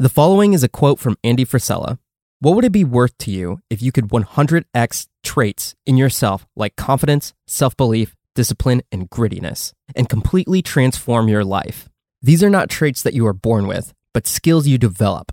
The following is a quote from Andy Frisella. What would it be worth to you if you could 100x traits in yourself like confidence, self belief, discipline, and grittiness and completely transform your life? These are not traits that you are born with, but skills you develop.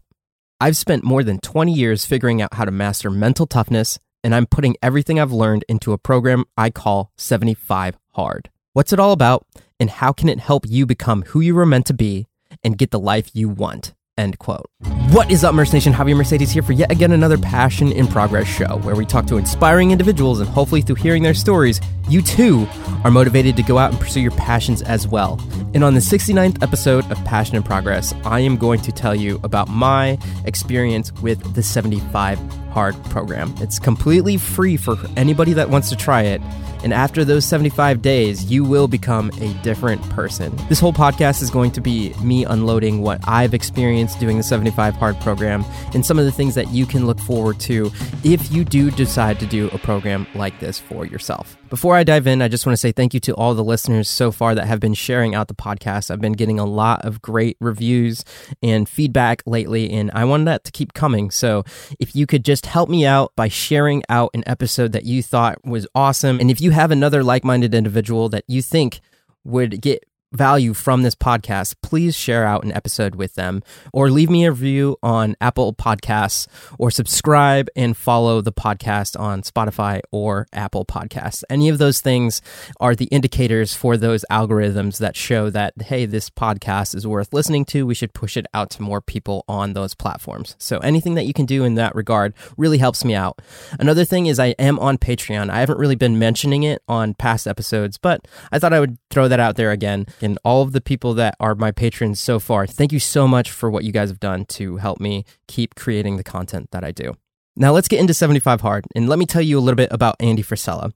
I've spent more than 20 years figuring out how to master mental toughness, and I'm putting everything I've learned into a program I call 75 Hard. What's it all about, and how can it help you become who you were meant to be and get the life you want? End quote. What is up, Merce Nation? Javier Mercedes here for yet again another Passion in Progress show where we talk to inspiring individuals and hopefully through hearing their stories, you too are motivated to go out and pursue your passions as well. And on the 69th episode of Passion in Progress, I am going to tell you about my experience with the 75 Hard program. It's completely free for anybody that wants to try it. And after those 75 days, you will become a different person. This whole podcast is going to be me unloading what I've experienced doing the 75 Hard program and some of the things that you can look forward to if you do decide to do a program like this for yourself. Before I dive in, I just want to say thank you to all the listeners so far that have been sharing out the podcast. I've been getting a lot of great reviews and feedback lately, and I want that to keep coming. So if you could just help me out by sharing out an episode that you thought was awesome, and if you have another like minded individual that you think would get value from this podcast, please share out an episode with them or leave me a review on Apple Podcasts or subscribe and follow the podcast on Spotify or Apple Podcasts. Any of those things are the indicators for those algorithms that show that, hey, this podcast is worth listening to. We should push it out to more people on those platforms. So anything that you can do in that regard really helps me out. Another thing is I am on Patreon. I haven't really been mentioning it on past episodes, but I thought I would throw that out there again and all of the people that are my patrons so far. Thank you so much for what you guys have done to help me keep creating the content that I do. Now let's get into 75 Hard, and let me tell you a little bit about Andy Frisella.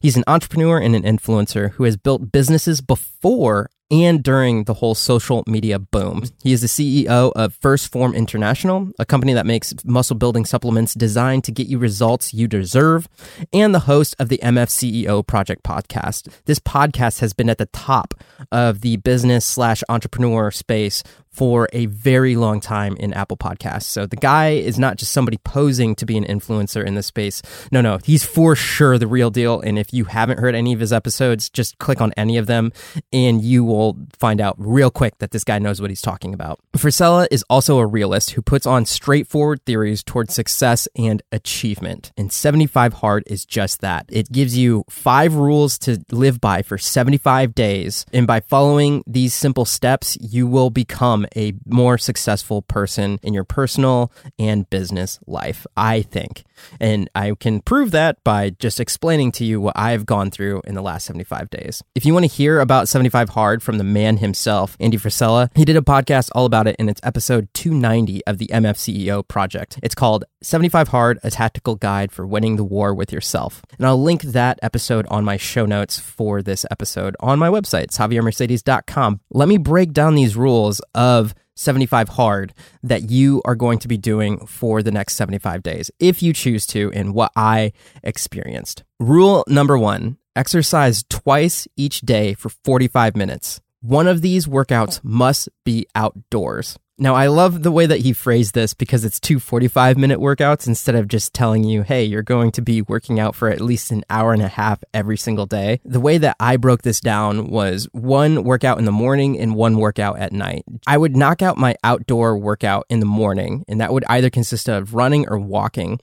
He's an entrepreneur and an influencer who has built businesses before and during the whole social media boom. He is the CEO of First Form International, a company that makes muscle building supplements designed to get you results you deserve, and the host of the MFCEO Project podcast. This podcast has been at the top of the business slash entrepreneur space for a very long time in Apple Podcasts. So the guy is not just somebody posing to be an influencer in this space. No, no, he's for sure the real deal. And if you haven't heard any of his episodes, just click on any of them and you will find out real quick that this guy knows what he's talking about. Frisella is also a realist who puts on straightforward theories towards success and achievement. And 75 Hard is just that. It gives you five rules to live by for 75 days. And by following these simple steps, you will become a more successful person in your personal and business life, I think. And I can prove that by just explaining to you what I've gone through in the last 75 days. If you want to hear about 75 Hard from the man himself, Andy Frisella, he did a podcast all about it in its episode 290 of the MFCEO project. It's called 75 Hard, a tactical guide for winning the war with yourself. And I'll link that episode on my show notes for this episode on my website, javiermercedes.com. Let me break down these rules of 75 hard that you are going to be doing for the next 75 days, if you choose to, in what I experienced. Rule number one exercise twice each day for 45 minutes. One of these workouts must be outdoors. Now, I love the way that he phrased this because it's two 45 minute workouts instead of just telling you, hey, you're going to be working out for at least an hour and a half every single day. The way that I broke this down was one workout in the morning and one workout at night. I would knock out my outdoor workout in the morning, and that would either consist of running or walking.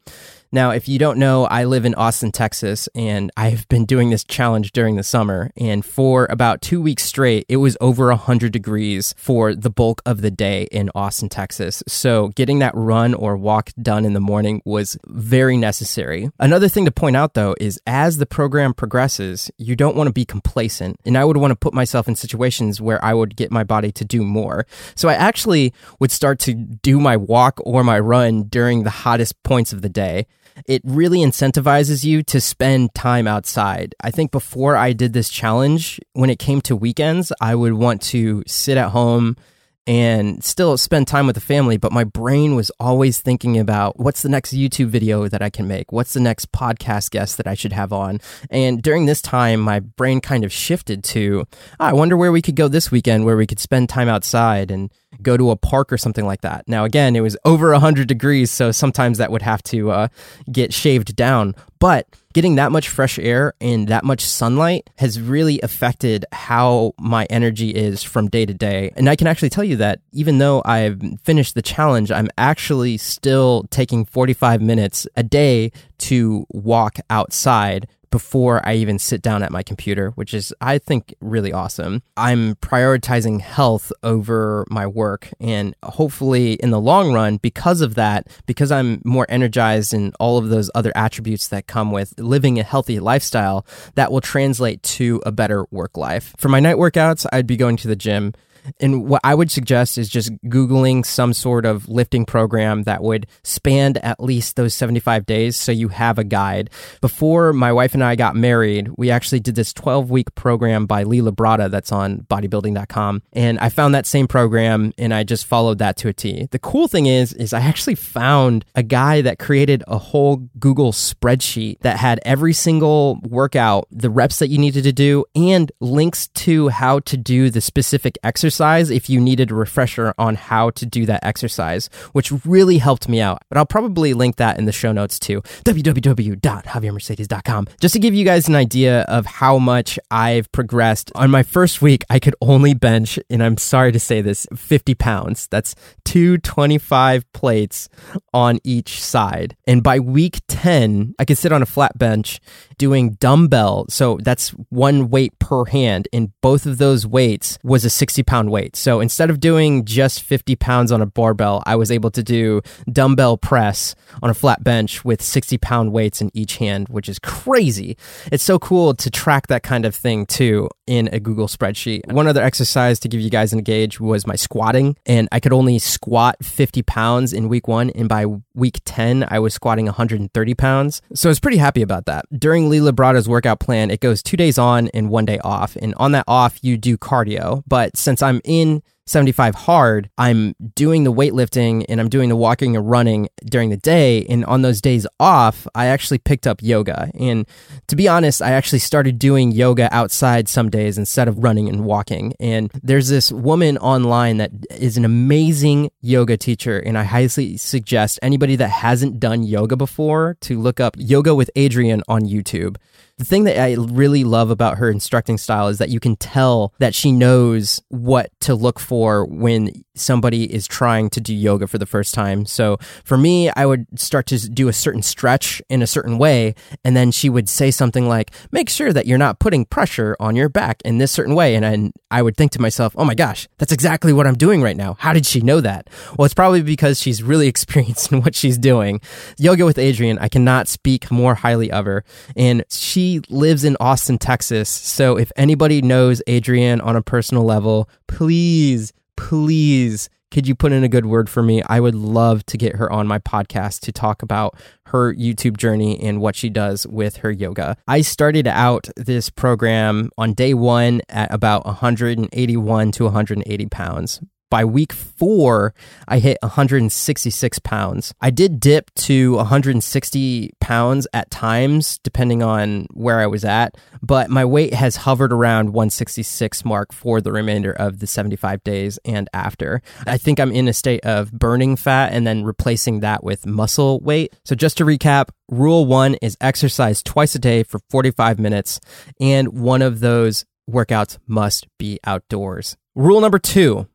Now, if you don't know, I live in Austin, Texas, and I've been doing this challenge during the summer. And for about two weeks straight, it was over 100 degrees for the bulk of the day in Austin, Texas. So getting that run or walk done in the morning was very necessary. Another thing to point out, though, is as the program progresses, you don't want to be complacent. And I would want to put myself in situations where I would get my body to do more. So I actually would start to do my walk or my run during the hottest points of the day it really incentivizes you to spend time outside. I think before I did this challenge, when it came to weekends, I would want to sit at home and still spend time with the family, but my brain was always thinking about what's the next YouTube video that I can make? What's the next podcast guest that I should have on? And during this time, my brain kind of shifted to, oh, I wonder where we could go this weekend where we could spend time outside and go to a park or something like that. Now, again, it was over 100 degrees, so sometimes that would have to uh, get shaved down. But getting that much fresh air and that much sunlight has really affected how my energy is from day to day. And I can actually tell you that even though I've finished the challenge, I'm actually still taking 45 minutes a day to walk outside before I even sit down at my computer, which is, I think, really awesome. I'm prioritizing health over my work. And hopefully, in the long run, because of that, because I'm more energized and all of those other attributes that come with living a healthy lifestyle, that will translate to a better work life. For my night workouts, I'd be going to the gym. And what I would suggest is just Googling some sort of lifting program that would span at least those 75 days so you have a guide. Before my wife and I got married, we actually did this 12 week program by Lee Labrada that's on bodybuilding.com. And I found that same program and I just followed that to a T. The cool thing is, is I actually found a guy that created a whole Google spreadsheet that had every single workout, the reps that you needed to do, and links to how to do the specific exercise exercise if you needed a refresher on how to do that exercise, which really helped me out. But I'll probably link that in the show notes too www.javiermercedes.com just to give you guys an idea of how much I've progressed. On my first week, I could only bench, and I'm sorry to say this, 50 pounds. That's two 25 plates on each side. And by week 10, I could sit on a flat bench doing dumbbell. So that's one weight per hand. And both of those weights was a 60 pound weight. So instead of doing just 50 pounds on a barbell, I was able to do dumbbell press on a flat bench with 60 pound weights in each hand, which is crazy. It's so cool to track that kind of thing too in a Google spreadsheet. One other exercise to give you guys an gauge was my squatting. And I could only squat 50 pounds in week one. And by week 10, I was squatting 130 pounds. So I was pretty happy about that. During Lee Labrada's workout plan, it goes two days on and one day off. And on that off, you do cardio. But since I'm in 75 hard, I'm doing the weightlifting and I'm doing the walking and running during the day. And on those days off, I actually picked up yoga. And to be honest, I actually started doing yoga outside some days instead of running and walking. And there's this woman online that is an amazing yoga teacher. And I highly suggest anybody that hasn't done yoga before to look up Yoga with Adriene on YouTube. The thing that I really love about her instructing style is that you can tell that she knows what to look for when somebody is trying to do yoga for the first time. So for me, I would start to do a certain stretch in a certain way, and then she would say something like, "Make sure that you're not putting pressure on your back in this certain way." And I, I would think to myself, "Oh my gosh, that's exactly what I'm doing right now. How did she know that?" Well, it's probably because she's really experienced in what she's doing. Yoga with Adriene, I cannot speak more highly of her, and she lives in Austin, Texas. So if anybody knows Adriene on a personal level, please, please, could you put in a good word for me? I would love to get her on my podcast to talk about her YouTube journey and what she does with her yoga. I started out this program on day one at about 181 to 180 pounds by week four, I hit 166 pounds. I did dip to 160 pounds at times, depending on where I was at, but my weight has hovered around 166 mark for the remainder of the 75 days and after. I think I'm in a state of burning fat and then replacing that with muscle weight. So just to recap, rule one is exercise twice a day for 45 minutes, and one of those workouts must be outdoors. Rule number two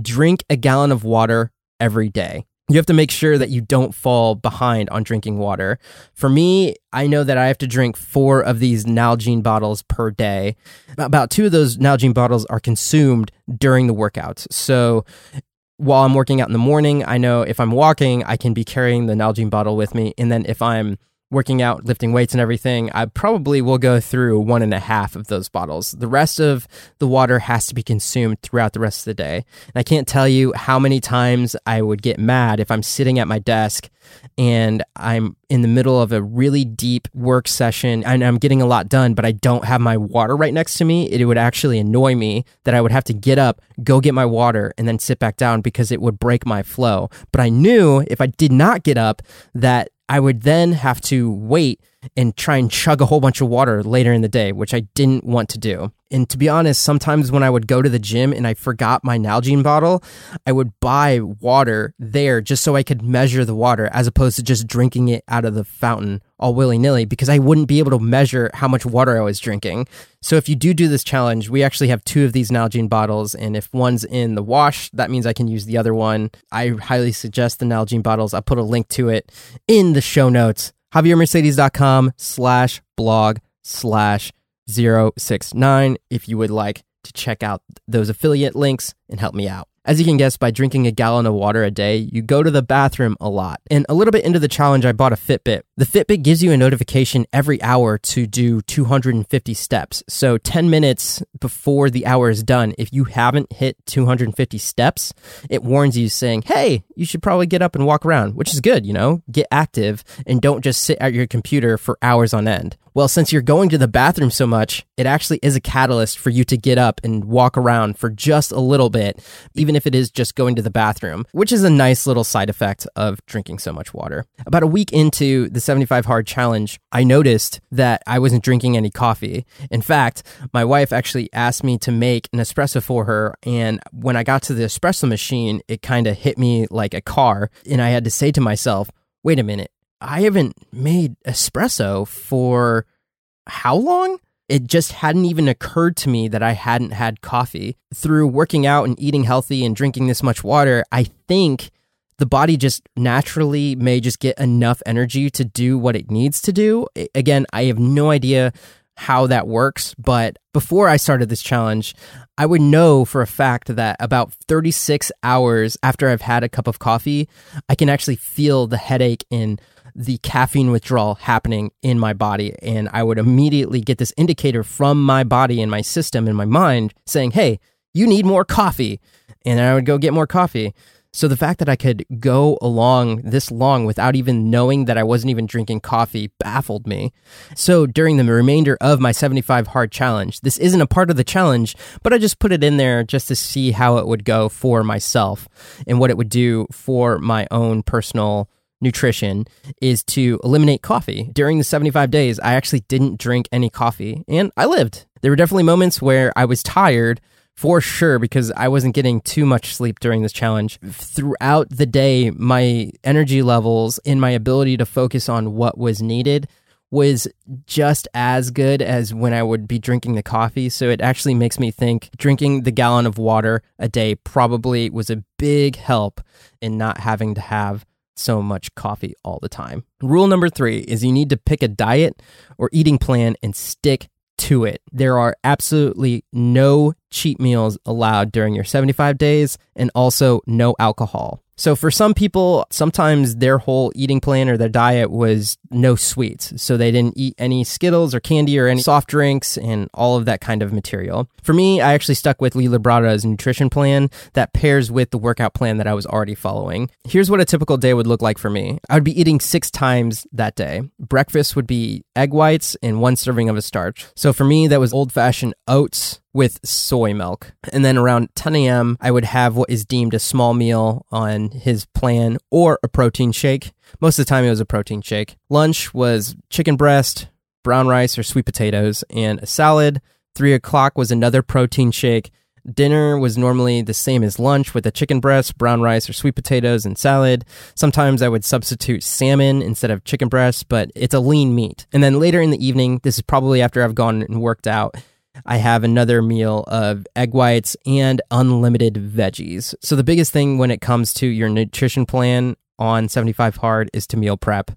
drink a gallon of water every day. You have to make sure that you don't fall behind on drinking water. For me, I know that I have to drink four of these Nalgene bottles per day. About two of those Nalgene bottles are consumed during the workouts. So while I'm working out in the morning, I know if I'm walking, I can be carrying the Nalgene bottle with me. And then if I'm working out, lifting weights and everything, I probably will go through one and a half of those bottles. The rest of the water has to be consumed throughout the rest of the day. And I can't tell you how many times I would get mad if I'm sitting at my desk and I'm in the middle of a really deep work session and I'm getting a lot done, but I don't have my water right next to me. It would actually annoy me that I would have to get up, go get my water, and then sit back down because it would break my flow. But I knew if I did not get up that I would then have to wait and try and chug a whole bunch of water later in the day, which I didn't want to do. And to be honest, sometimes when I would go to the gym and I forgot my Nalgene bottle, I would buy water there just so I could measure the water as opposed to just drinking it out of the fountain all willy nilly because I wouldn't be able to measure how much water I was drinking. So if you do do this challenge, we actually have two of these Nalgene bottles. And if one's in the wash, that means I can use the other one. I highly suggest the Nalgene bottles. I'll put a link to it in the show notes javiermercedes.com slash blog slash 069 if you would like to check out those affiliate links and help me out. As you can guess, by drinking a gallon of water a day, you go to the bathroom a lot. And a little bit into the challenge, I bought a Fitbit. The Fitbit gives you a notification every hour to do 250 steps. So 10 minutes before the hour is done, if you haven't hit 250 steps, it warns you saying, hey, you should probably get up and walk around, which is good, you know, get active and don't just sit at your computer for hours on end. Well, since you're going to the bathroom so much, it actually is a catalyst for you to get up and walk around for just a little bit, even if it is just going to the bathroom, which is a nice little side effect of drinking so much water. About a week into the 75 Hard Challenge, I noticed that I wasn't drinking any coffee. In fact, my wife actually asked me to make an espresso for her. And when I got to the espresso machine, it kind of hit me like a car. And I had to say to myself, wait a minute I haven't made espresso for how long? It just hadn't even occurred to me that I hadn't had coffee. Through working out and eating healthy and drinking this much water, I think the body just naturally may just get enough energy to do what it needs to do. Again, I have no idea how that works, but before I started this challenge, I would know for a fact that about 36 hours after I've had a cup of coffee, I can actually feel the headache in the caffeine withdrawal happening in my body. And I would immediately get this indicator from my body and my system and my mind saying, hey, you need more coffee. And I would go get more coffee. So the fact that I could go along this long without even knowing that I wasn't even drinking coffee baffled me. So during the remainder of my 75 hard challenge, this isn't a part of the challenge, but I just put it in there just to see how it would go for myself and what it would do for my own personal nutrition is to eliminate coffee. During the 75 days, I actually didn't drink any coffee and I lived. There were definitely moments where I was tired for sure because I wasn't getting too much sleep during this challenge. Throughout the day, my energy levels and my ability to focus on what was needed was just as good as when I would be drinking the coffee. So it actually makes me think drinking the gallon of water a day probably was a big help in not having to have so much coffee all the time. Rule number three is you need to pick a diet or eating plan and stick to it. There are absolutely no cheat meals allowed during your 75 days and also no alcohol. So for some people, sometimes their whole eating plan or their diet was no sweets. So they didn't eat any Skittles or candy or any soft drinks and all of that kind of material. For me, I actually stuck with Lee Labrada's nutrition plan that pairs with the workout plan that I was already following. Here's what a typical day would look like for me. I would be eating six times that day. Breakfast would be egg whites and one serving of a starch. So for me, that was old fashioned oats, with soy milk. And then around 10 a.m., I would have what is deemed a small meal on his plan or a protein shake. Most of the time, it was a protein shake. Lunch was chicken breast, brown rice or sweet potatoes, and a salad. Three o'clock was another protein shake. Dinner was normally the same as lunch with a chicken breast, brown rice, or sweet potatoes and salad. Sometimes I would substitute salmon instead of chicken breast, but it's a lean meat. And then later in the evening, this is probably after I've gone and worked out, I have another meal of egg whites and unlimited veggies. So, the biggest thing when it comes to your nutrition plan on 75 Hard is to meal prep.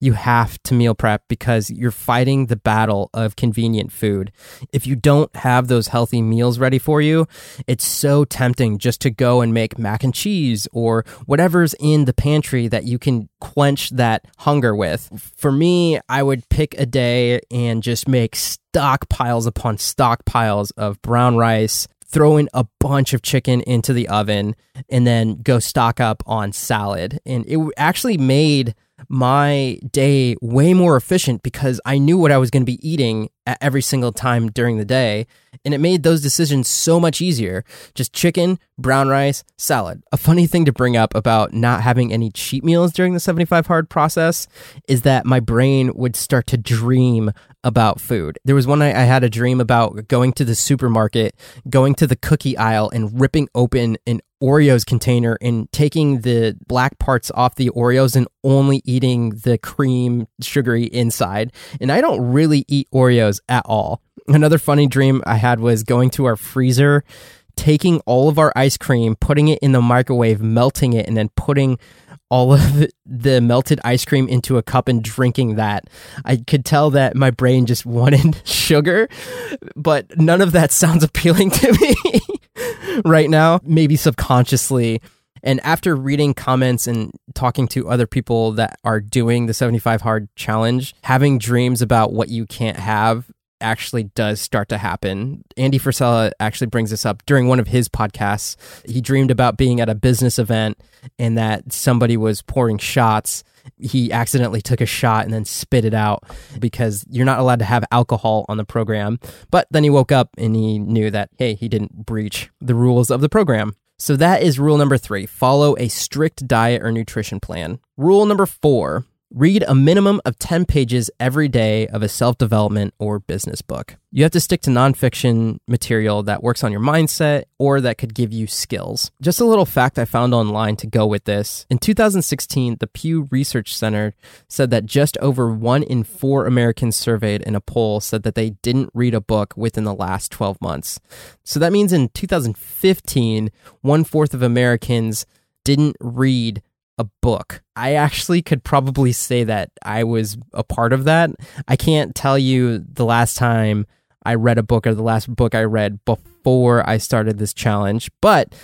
You have to meal prep because you're fighting the battle of convenient food. If you don't have those healthy meals ready for you, it's so tempting just to go and make mac and cheese or whatever's in the pantry that you can quench that hunger with. For me, I would pick a day and just make stockpiles upon stockpiles of brown rice, throw in a bunch of chicken into the oven, and then go stock up on salad. And it actually made my day way more efficient because I knew what I was going to be eating at every single time during the day. And it made those decisions so much easier. Just chicken, brown rice, salad. A funny thing to bring up about not having any cheat meals during the 75 hard process is that my brain would start to dream about food. There was one night I had a dream about going to the supermarket, going to the cookie aisle, and ripping open an Oreos container and taking the black parts off the Oreos and only eating the cream sugary inside. And I don't really eat Oreos at all. Another funny dream I had was going to our freezer, taking all of our ice cream, putting it in the microwave, melting it, and then putting all of the melted ice cream into a cup and drinking that. I could tell that my brain just wanted sugar, but none of that sounds appealing to me right now, maybe subconsciously. And after reading comments and talking to other people that are doing the 75 hard challenge, having dreams about what you can't have actually does start to happen. Andy Frisella actually brings this up during one of his podcasts. He dreamed about being at a business event and that somebody was pouring shots. He accidentally took a shot and then spit it out because you're not allowed to have alcohol on the program. But then he woke up and he knew that, hey, he didn't breach the rules of the program. So that is rule number three follow a strict diet or nutrition plan. Rule number four Read a minimum of 10 pages every day of a self development or business book. You have to stick to nonfiction material that works on your mindset or that could give you skills. Just a little fact I found online to go with this. In 2016, the Pew Research Center said that just over one in four Americans surveyed in a poll said that they didn't read a book within the last 12 months. So that means in 2015, one fourth of Americans didn't read a book. I actually could probably say that I was a part of that. I can't tell you the last time I read a book or the last book I read before I started this challenge. But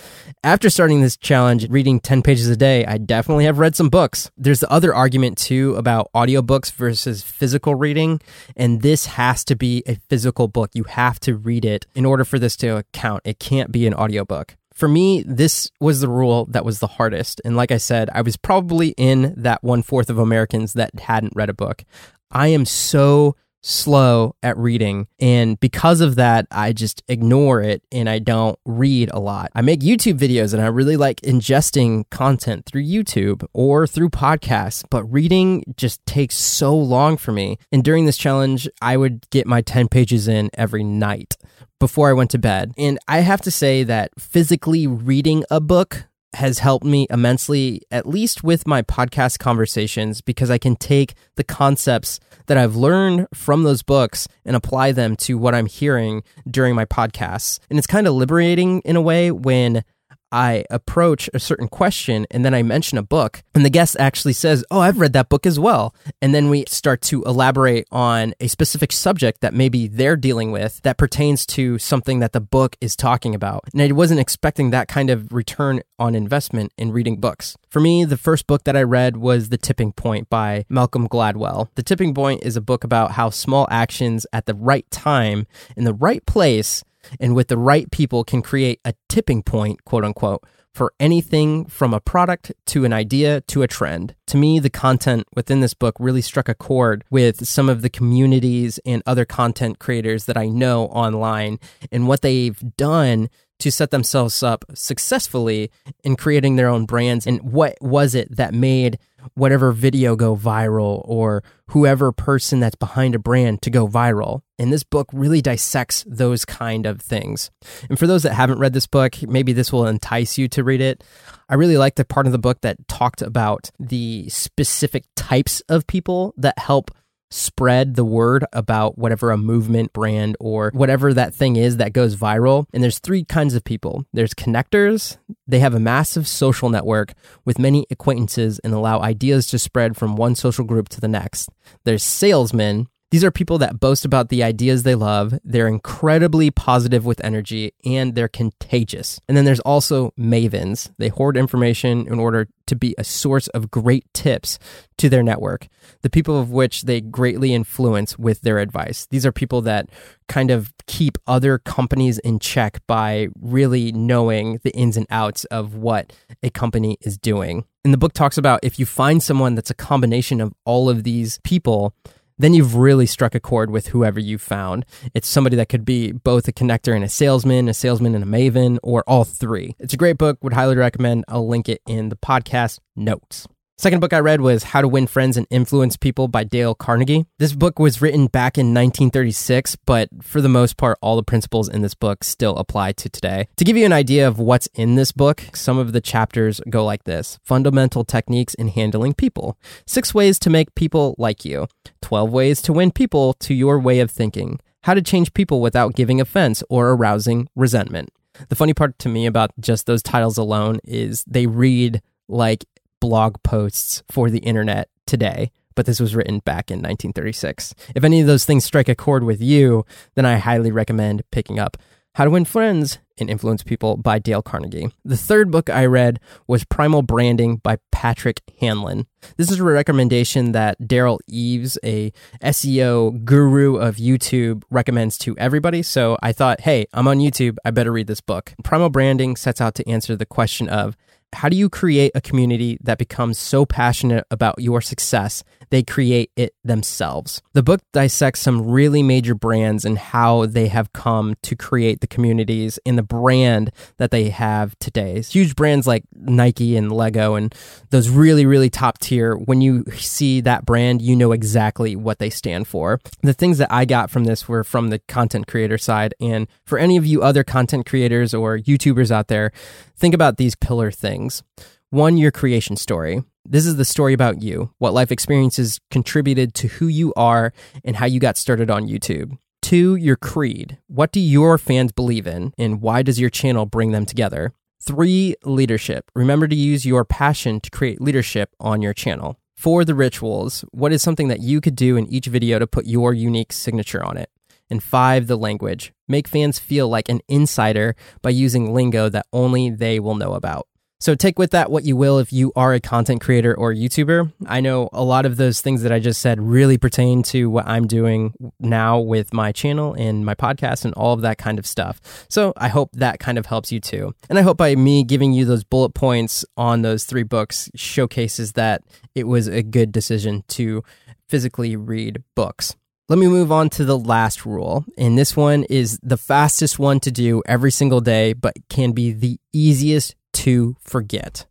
after starting this challenge, reading 10 pages a day, I definitely have read some books. There's the other argument too about audiobooks versus physical reading. And this has to be a physical book. You have to read it in order for this to count. It can't be an audiobook for me, this was the rule that was the hardest. And like I said, I was probably in that one fourth of Americans that hadn't read a book. I am so slow at reading. And because of that, I just ignore it and I don't read a lot. I make YouTube videos and I really like ingesting content through YouTube or through podcasts, but reading just takes so long for me. And during this challenge, I would get my 10 pages in every night before I went to bed. And I have to say that physically reading a book has helped me immensely, at least with my podcast conversations, because I can take the concepts that I've learned from those books and apply them to what I'm hearing during my podcasts. And it's kind of liberating in a way when I approach a certain question and then I mention a book, and the guest actually says, Oh, I've read that book as well. And then we start to elaborate on a specific subject that maybe they're dealing with that pertains to something that the book is talking about. And I wasn't expecting that kind of return on investment in reading books. For me, the first book that I read was The Tipping Point by Malcolm Gladwell. The Tipping Point is a book about how small actions at the right time in the right place and with the right people can create a tipping point, quote unquote, for anything from a product to an idea to a trend. To me, the content within this book really struck a chord with some of the communities and other content creators that I know online and what they've done to set themselves up successfully in creating their own brands and what was it that made whatever video go viral or whoever person that's behind a brand to go viral. And this book really dissects those kind of things. And for those that haven't read this book, maybe this will entice you to read it. I really like the part of the book that talked about the specific types of people that help spread the word about whatever a movement, brand, or whatever that thing is that goes viral. And there's three kinds of people there's connectors, they have a massive social network with many acquaintances and allow ideas to spread from one social group to the next. There's salesmen, these are people that boast about the ideas they love. They're incredibly positive with energy and they're contagious. And then there's also mavens. They hoard information in order to be a source of great tips to their network, the people of which they greatly influence with their advice. These are people that kind of keep other companies in check by really knowing the ins and outs of what a company is doing. And the book talks about if you find someone that's a combination of all of these people, then you've really struck a chord with whoever you found. It's somebody that could be both a connector and a salesman, a salesman and a maven, or all three. It's a great book, would highly recommend. I'll link it in the podcast notes. Second book I read was How to Win Friends and Influence People by Dale Carnegie. This book was written back in 1936, but for the most part, all the principles in this book still apply to today. To give you an idea of what's in this book, some of the chapters go like this Fundamental Techniques in Handling People, Six Ways to Make People Like You, 12 Ways to Win People to Your Way of Thinking, How to Change People Without Giving Offense or Arousing Resentment. The funny part to me about just those titles alone is they read like blog posts for the internet today, but this was written back in 1936. If any of those things strike a chord with you, then I highly recommend picking up How to Win Friends and Influence People by Dale Carnegie. The third book I read was Primal Branding by Patrick Hanlon. This is a recommendation that Derral Eves, a SEO guru of YouTube, recommends to everybody. So I thought, hey, I'm on YouTube. I better read this book. Primal Branding sets out to answer the question of how do you create a community that becomes so passionate about your success they create it themselves? The book dissects some really major brands and how they have come to create the communities and the brand that they have today. Huge brands like Nike and Lego and those really, really top tier, when you see that brand, you know exactly what they stand for. The things that I got from this were from the content creator side. And for any of you other content creators or YouTubers out there, think about these pillar things. One, your creation story. This is the story about you, what life experiences contributed to who you are and how you got started on YouTube. Two, your creed. What do your fans believe in and why does your channel bring them together? Three, leadership. Remember to use your passion to create leadership on your channel. Four, the rituals. What is something that you could do in each video to put your unique signature on it? And five, the language. Make fans feel like an insider by using lingo that only they will know about. So take with that what you will if you are a content creator or YouTuber. I know a lot of those things that I just said really pertain to what I'm doing now with my channel and my podcast and all of that kind of stuff. So I hope that kind of helps you too. And I hope by me giving you those bullet points on those three books showcases that it was a good decision to physically read books. Let me move on to the last rule. And this one is the fastest one to do every single day, but can be the easiest to forget.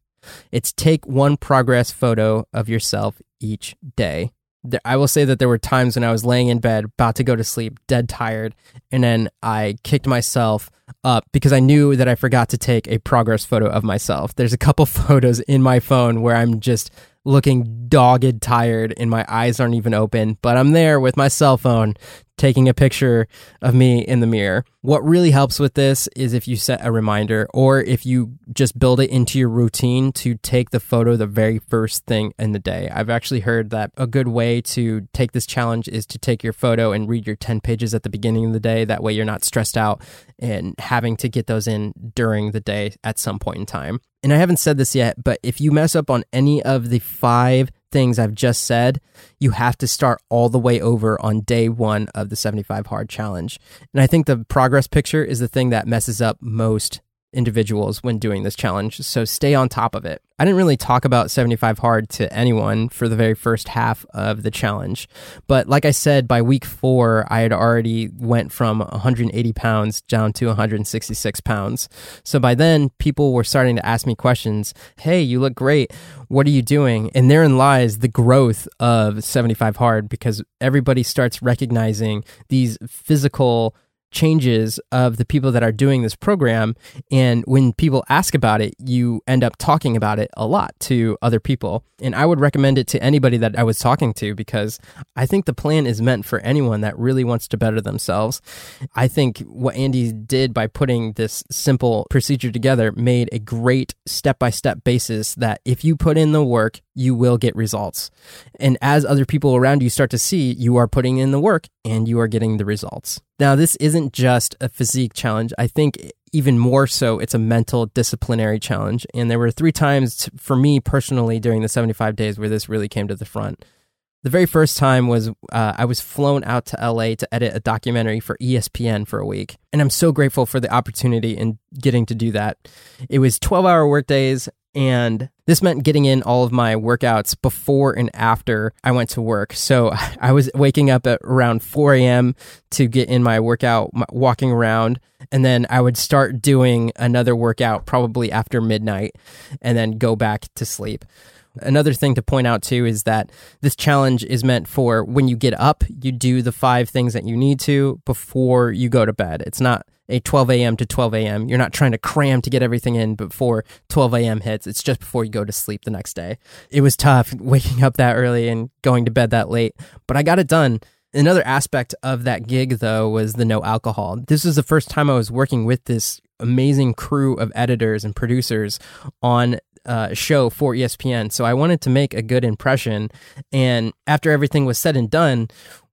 It's take one progress photo of yourself each day. I will say that there were times when I was laying in bed, about to go to sleep, dead tired, and then I kicked myself up because I knew that I forgot to take a progress photo of myself. There's a couple photos in my phone where I'm just looking dogged tired and my eyes aren't even open, but I'm there with my cell phone taking a picture of me in the mirror. What really helps with this is if you set a reminder or if you just build it into your routine to take the photo the very first thing in the day. I've actually heard that a good way to take this challenge is to take your photo and read your 10 pages at the beginning of the day. That way you're not stressed out and having to get those in during the day at some point in time. And I haven't said this yet, but if you mess up on any of the five things I've just said, you have to start all the way over on day one of the 75 hard challenge. And I think the progress picture is the thing that messes up most individuals when doing this challenge. So stay on top of it. I didn't really talk about 75 hard to anyone for the very first half of the challenge. But like I said, by week four, I had already went from 180 pounds down to 166 pounds. So by then, people were starting to ask me questions. Hey, you look great. What are you doing? And therein lies the growth of 75 hard because everybody starts recognizing these physical changes of the people that are doing this program. And when people ask about it, you end up talking about it a lot to other people. And I would recommend it to anybody that I was talking to because I think the plan is meant for anyone that really wants to better themselves. I think what Andy did by putting this simple procedure together made a great step by step basis that if you put in the work, you will get results. And as other people around you start to see, you are putting in the work and you are getting the results. Now, this isn't just a physique challenge. I think even more so, it's a mental disciplinary challenge. And there were three times for me personally during the 75 days where this really came to the front. The very first time was uh, I was flown out to LA to edit a documentary for ESPN for a week. And I'm so grateful for the opportunity and getting to do that. It was 12 hour workdays and this meant getting in all of my workouts before and after I went to work. So I was waking up at around 4 a.m. to get in my workout, walking around. And then I would start doing another workout probably after midnight and then go back to sleep. Another thing to point out too is that this challenge is meant for when you get up, you do the five things that you need to before you go to bed. It's not a 12 a.m. to 12 a.m. You're not trying to cram to get everything in before 12 a.m. hits. It's just before you go to sleep the next day. It was tough waking up that early and going to bed that late, but I got it done. Another aspect of that gig, though, was the no alcohol. This was the first time I was working with this amazing crew of editors and producers on uh, a show for ESPN. So I wanted to make a good impression. And after everything was said and done,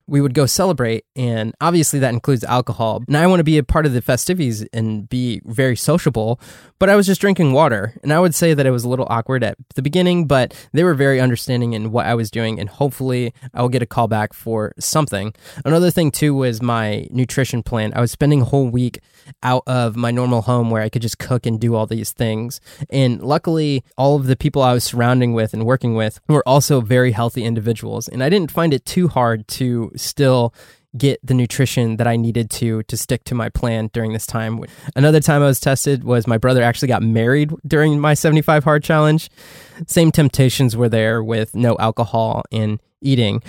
we would go celebrate and obviously that includes alcohol. And i want to be a part of the festivities and be very sociable but i was just drinking water. And i would say that it was a little awkward at the beginning but they were very understanding in what i was doing and hopefully i will get a call back for something. Another thing too was my nutrition plan. I was spending a whole week out of my normal home where i could just cook and do all these things. And luckily all of the people i was surrounding with and working with were also very healthy individuals and i didn't find it too hard to still get the nutrition that I needed to to stick to my plan during this time. Another time I was tested was my brother actually got married during my 75 hard challenge. Same temptations were there with no alcohol and eating.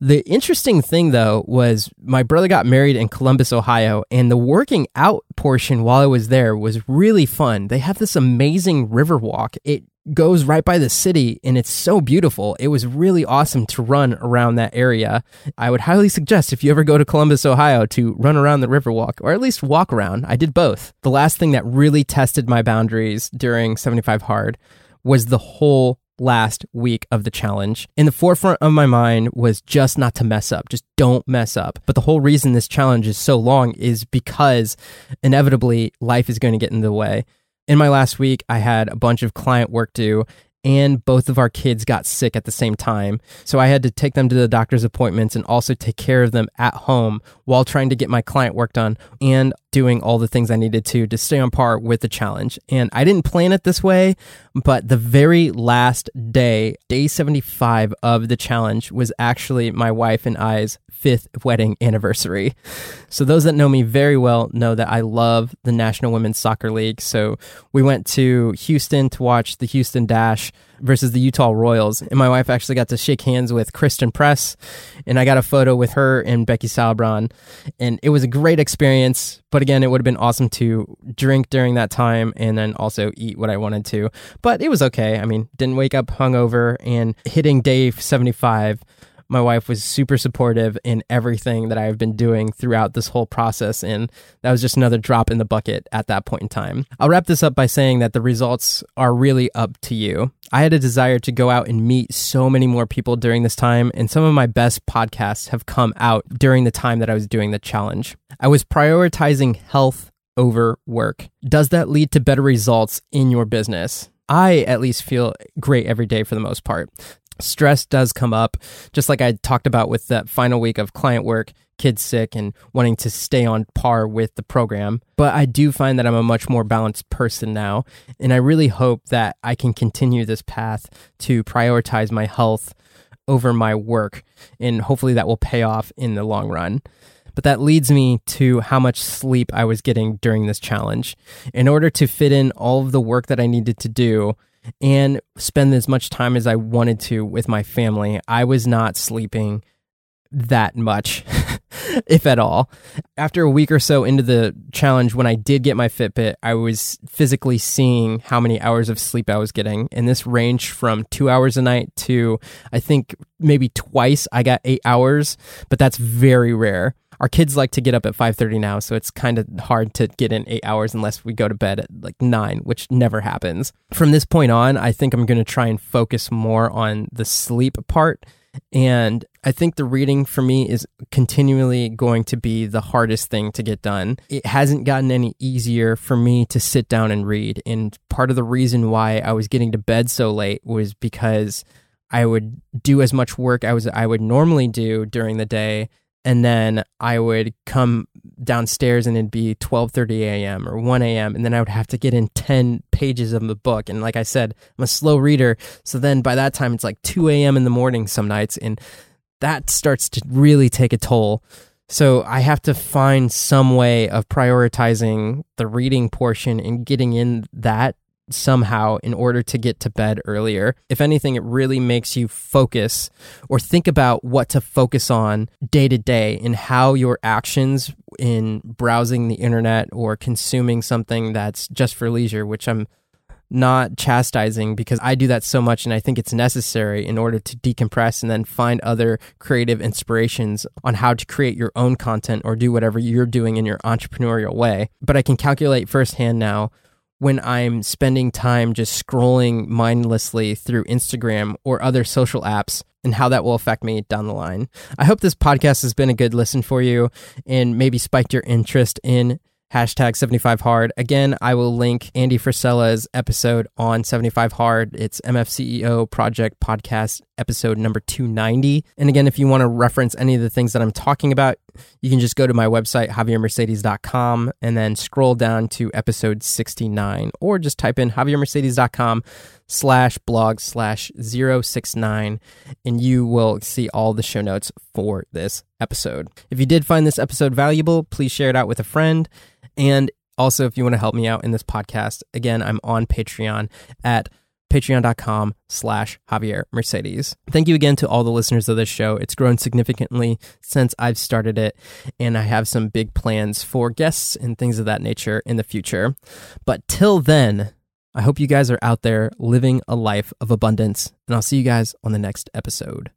The interesting thing though was my brother got married in Columbus, Ohio, and the working out portion while I was there was really fun. They have this amazing river walk. It goes right by the city and it's so beautiful. It was really awesome to run around that area. I would highly suggest if you ever go to Columbus, Ohio, to run around the Riverwalk or at least walk around. I did both. The last thing that really tested my boundaries during 75 Hard was the whole last week of the challenge. In the forefront of my mind was just not to mess up. Just don't mess up. But the whole reason this challenge is so long is because inevitably life is going to get in the way in my last week, I had a bunch of client work due, and both of our kids got sick at the same time. So I had to take them to the doctor's appointments and also take care of them at home while trying to get my client work done and doing all the things I needed to to stay on par with the challenge. And I didn't plan it this way, but the very last day, day 75 of the challenge, was actually my wife and I's fifth wedding anniversary. So, those that know me very well know that I love the National Women's Soccer League. So, we went to Houston to watch the Houston Dash versus the Utah Royals. And my wife actually got to shake hands with Christen Press, and I got a photo with her and Becky Sauerbrunn. And it was a great experience. But again, it would have been awesome to drink during that time and then also eat what I wanted to. But it was okay. I mean, didn't wake up hungover and hitting day 75 my wife was super supportive in everything that I've been doing throughout this whole process. And that was just another drop in the bucket at that point in time. I'll wrap this up by saying that the results are really up to you. I had a desire to go out and meet so many more people during this time, and some of my best podcasts have come out during the time that I was doing the challenge. I was prioritizing health over work. Does that lead to better results in your business? I at least feel great every day for the most part stress does come up, just like I talked about with that final week of client work, kids sick, and wanting to stay on par with the program. But I do find that I'm a much more balanced person now. And I really hope that I can continue this path to prioritize my health over my work. And hopefully that will pay off in the long run. But that leads me to how much sleep I was getting during this challenge. In order to fit in all of the work that I needed to do, and spend as much time as I wanted to with my family. I was not sleeping that much. if at all. After a week or so into the challenge, when I did get my Fitbit, I was physically seeing how many hours of sleep I was getting. And this ranged from two hours a night to, I think, maybe twice I got eight hours, but that's very rare our kids like to get up at 5.30 now so it's kind of hard to get in eight hours unless we go to bed at like 9 which never happens from this point on i think i'm going to try and focus more on the sleep part and i think the reading for me is continually going to be the hardest thing to get done. It hasn't gotten any easier for me to sit down and read. And part of the reason why i was getting to bed so late was because I would do as much work I was I would normally do during the day. And then I would come downstairs and it'd be 12:30 a.m. or 1 a.m. and then I would have to get in 10 pages of the book and like I said I'm a slow reader so then by that time it's like 2 a.m. in the morning some nights and that starts to really take a toll so I have to find some way of prioritizing the reading portion and getting in that somehow in order to get to bed earlier. If anything, it really makes you focus or think about what to focus on day to day and how your actions in browsing the internet or consuming something that's just for leisure, which I'm not chastising because I do that so much and I think it's necessary in order to decompress and then find other creative inspirations on how to create your own content or do whatever you're doing in your entrepreneurial way. But I can calculate firsthand now when I'm spending time just scrolling mindlessly through Instagram or other social apps and how that will affect me down the line. I hope this podcast has been a good listen for you and maybe spiked your interest in hashtag 75hard. Again, I will link Andy Frisella's episode on 75hard. It's MFCEO Project Podcast episode number 290. And again, if you want to reference any of the things that I'm talking about, you can just go to my website, javiermercedes.com, and then scroll down to episode 69, or just type in javiermercedes.com slash blog slash 069, and you will see all the show notes for this episode. If you did find this episode valuable, please share it out with a friend. And also, if you want to help me out in this podcast, again, I'm on Patreon at patreon.com slash Javier Mercedes. Thank you again to all the listeners of this show. It's grown significantly since I've started it, and I have some big plans for guests and things of that nature in the future. But till then, I hope you guys are out there living a life of abundance, and I'll see you guys on the next episode.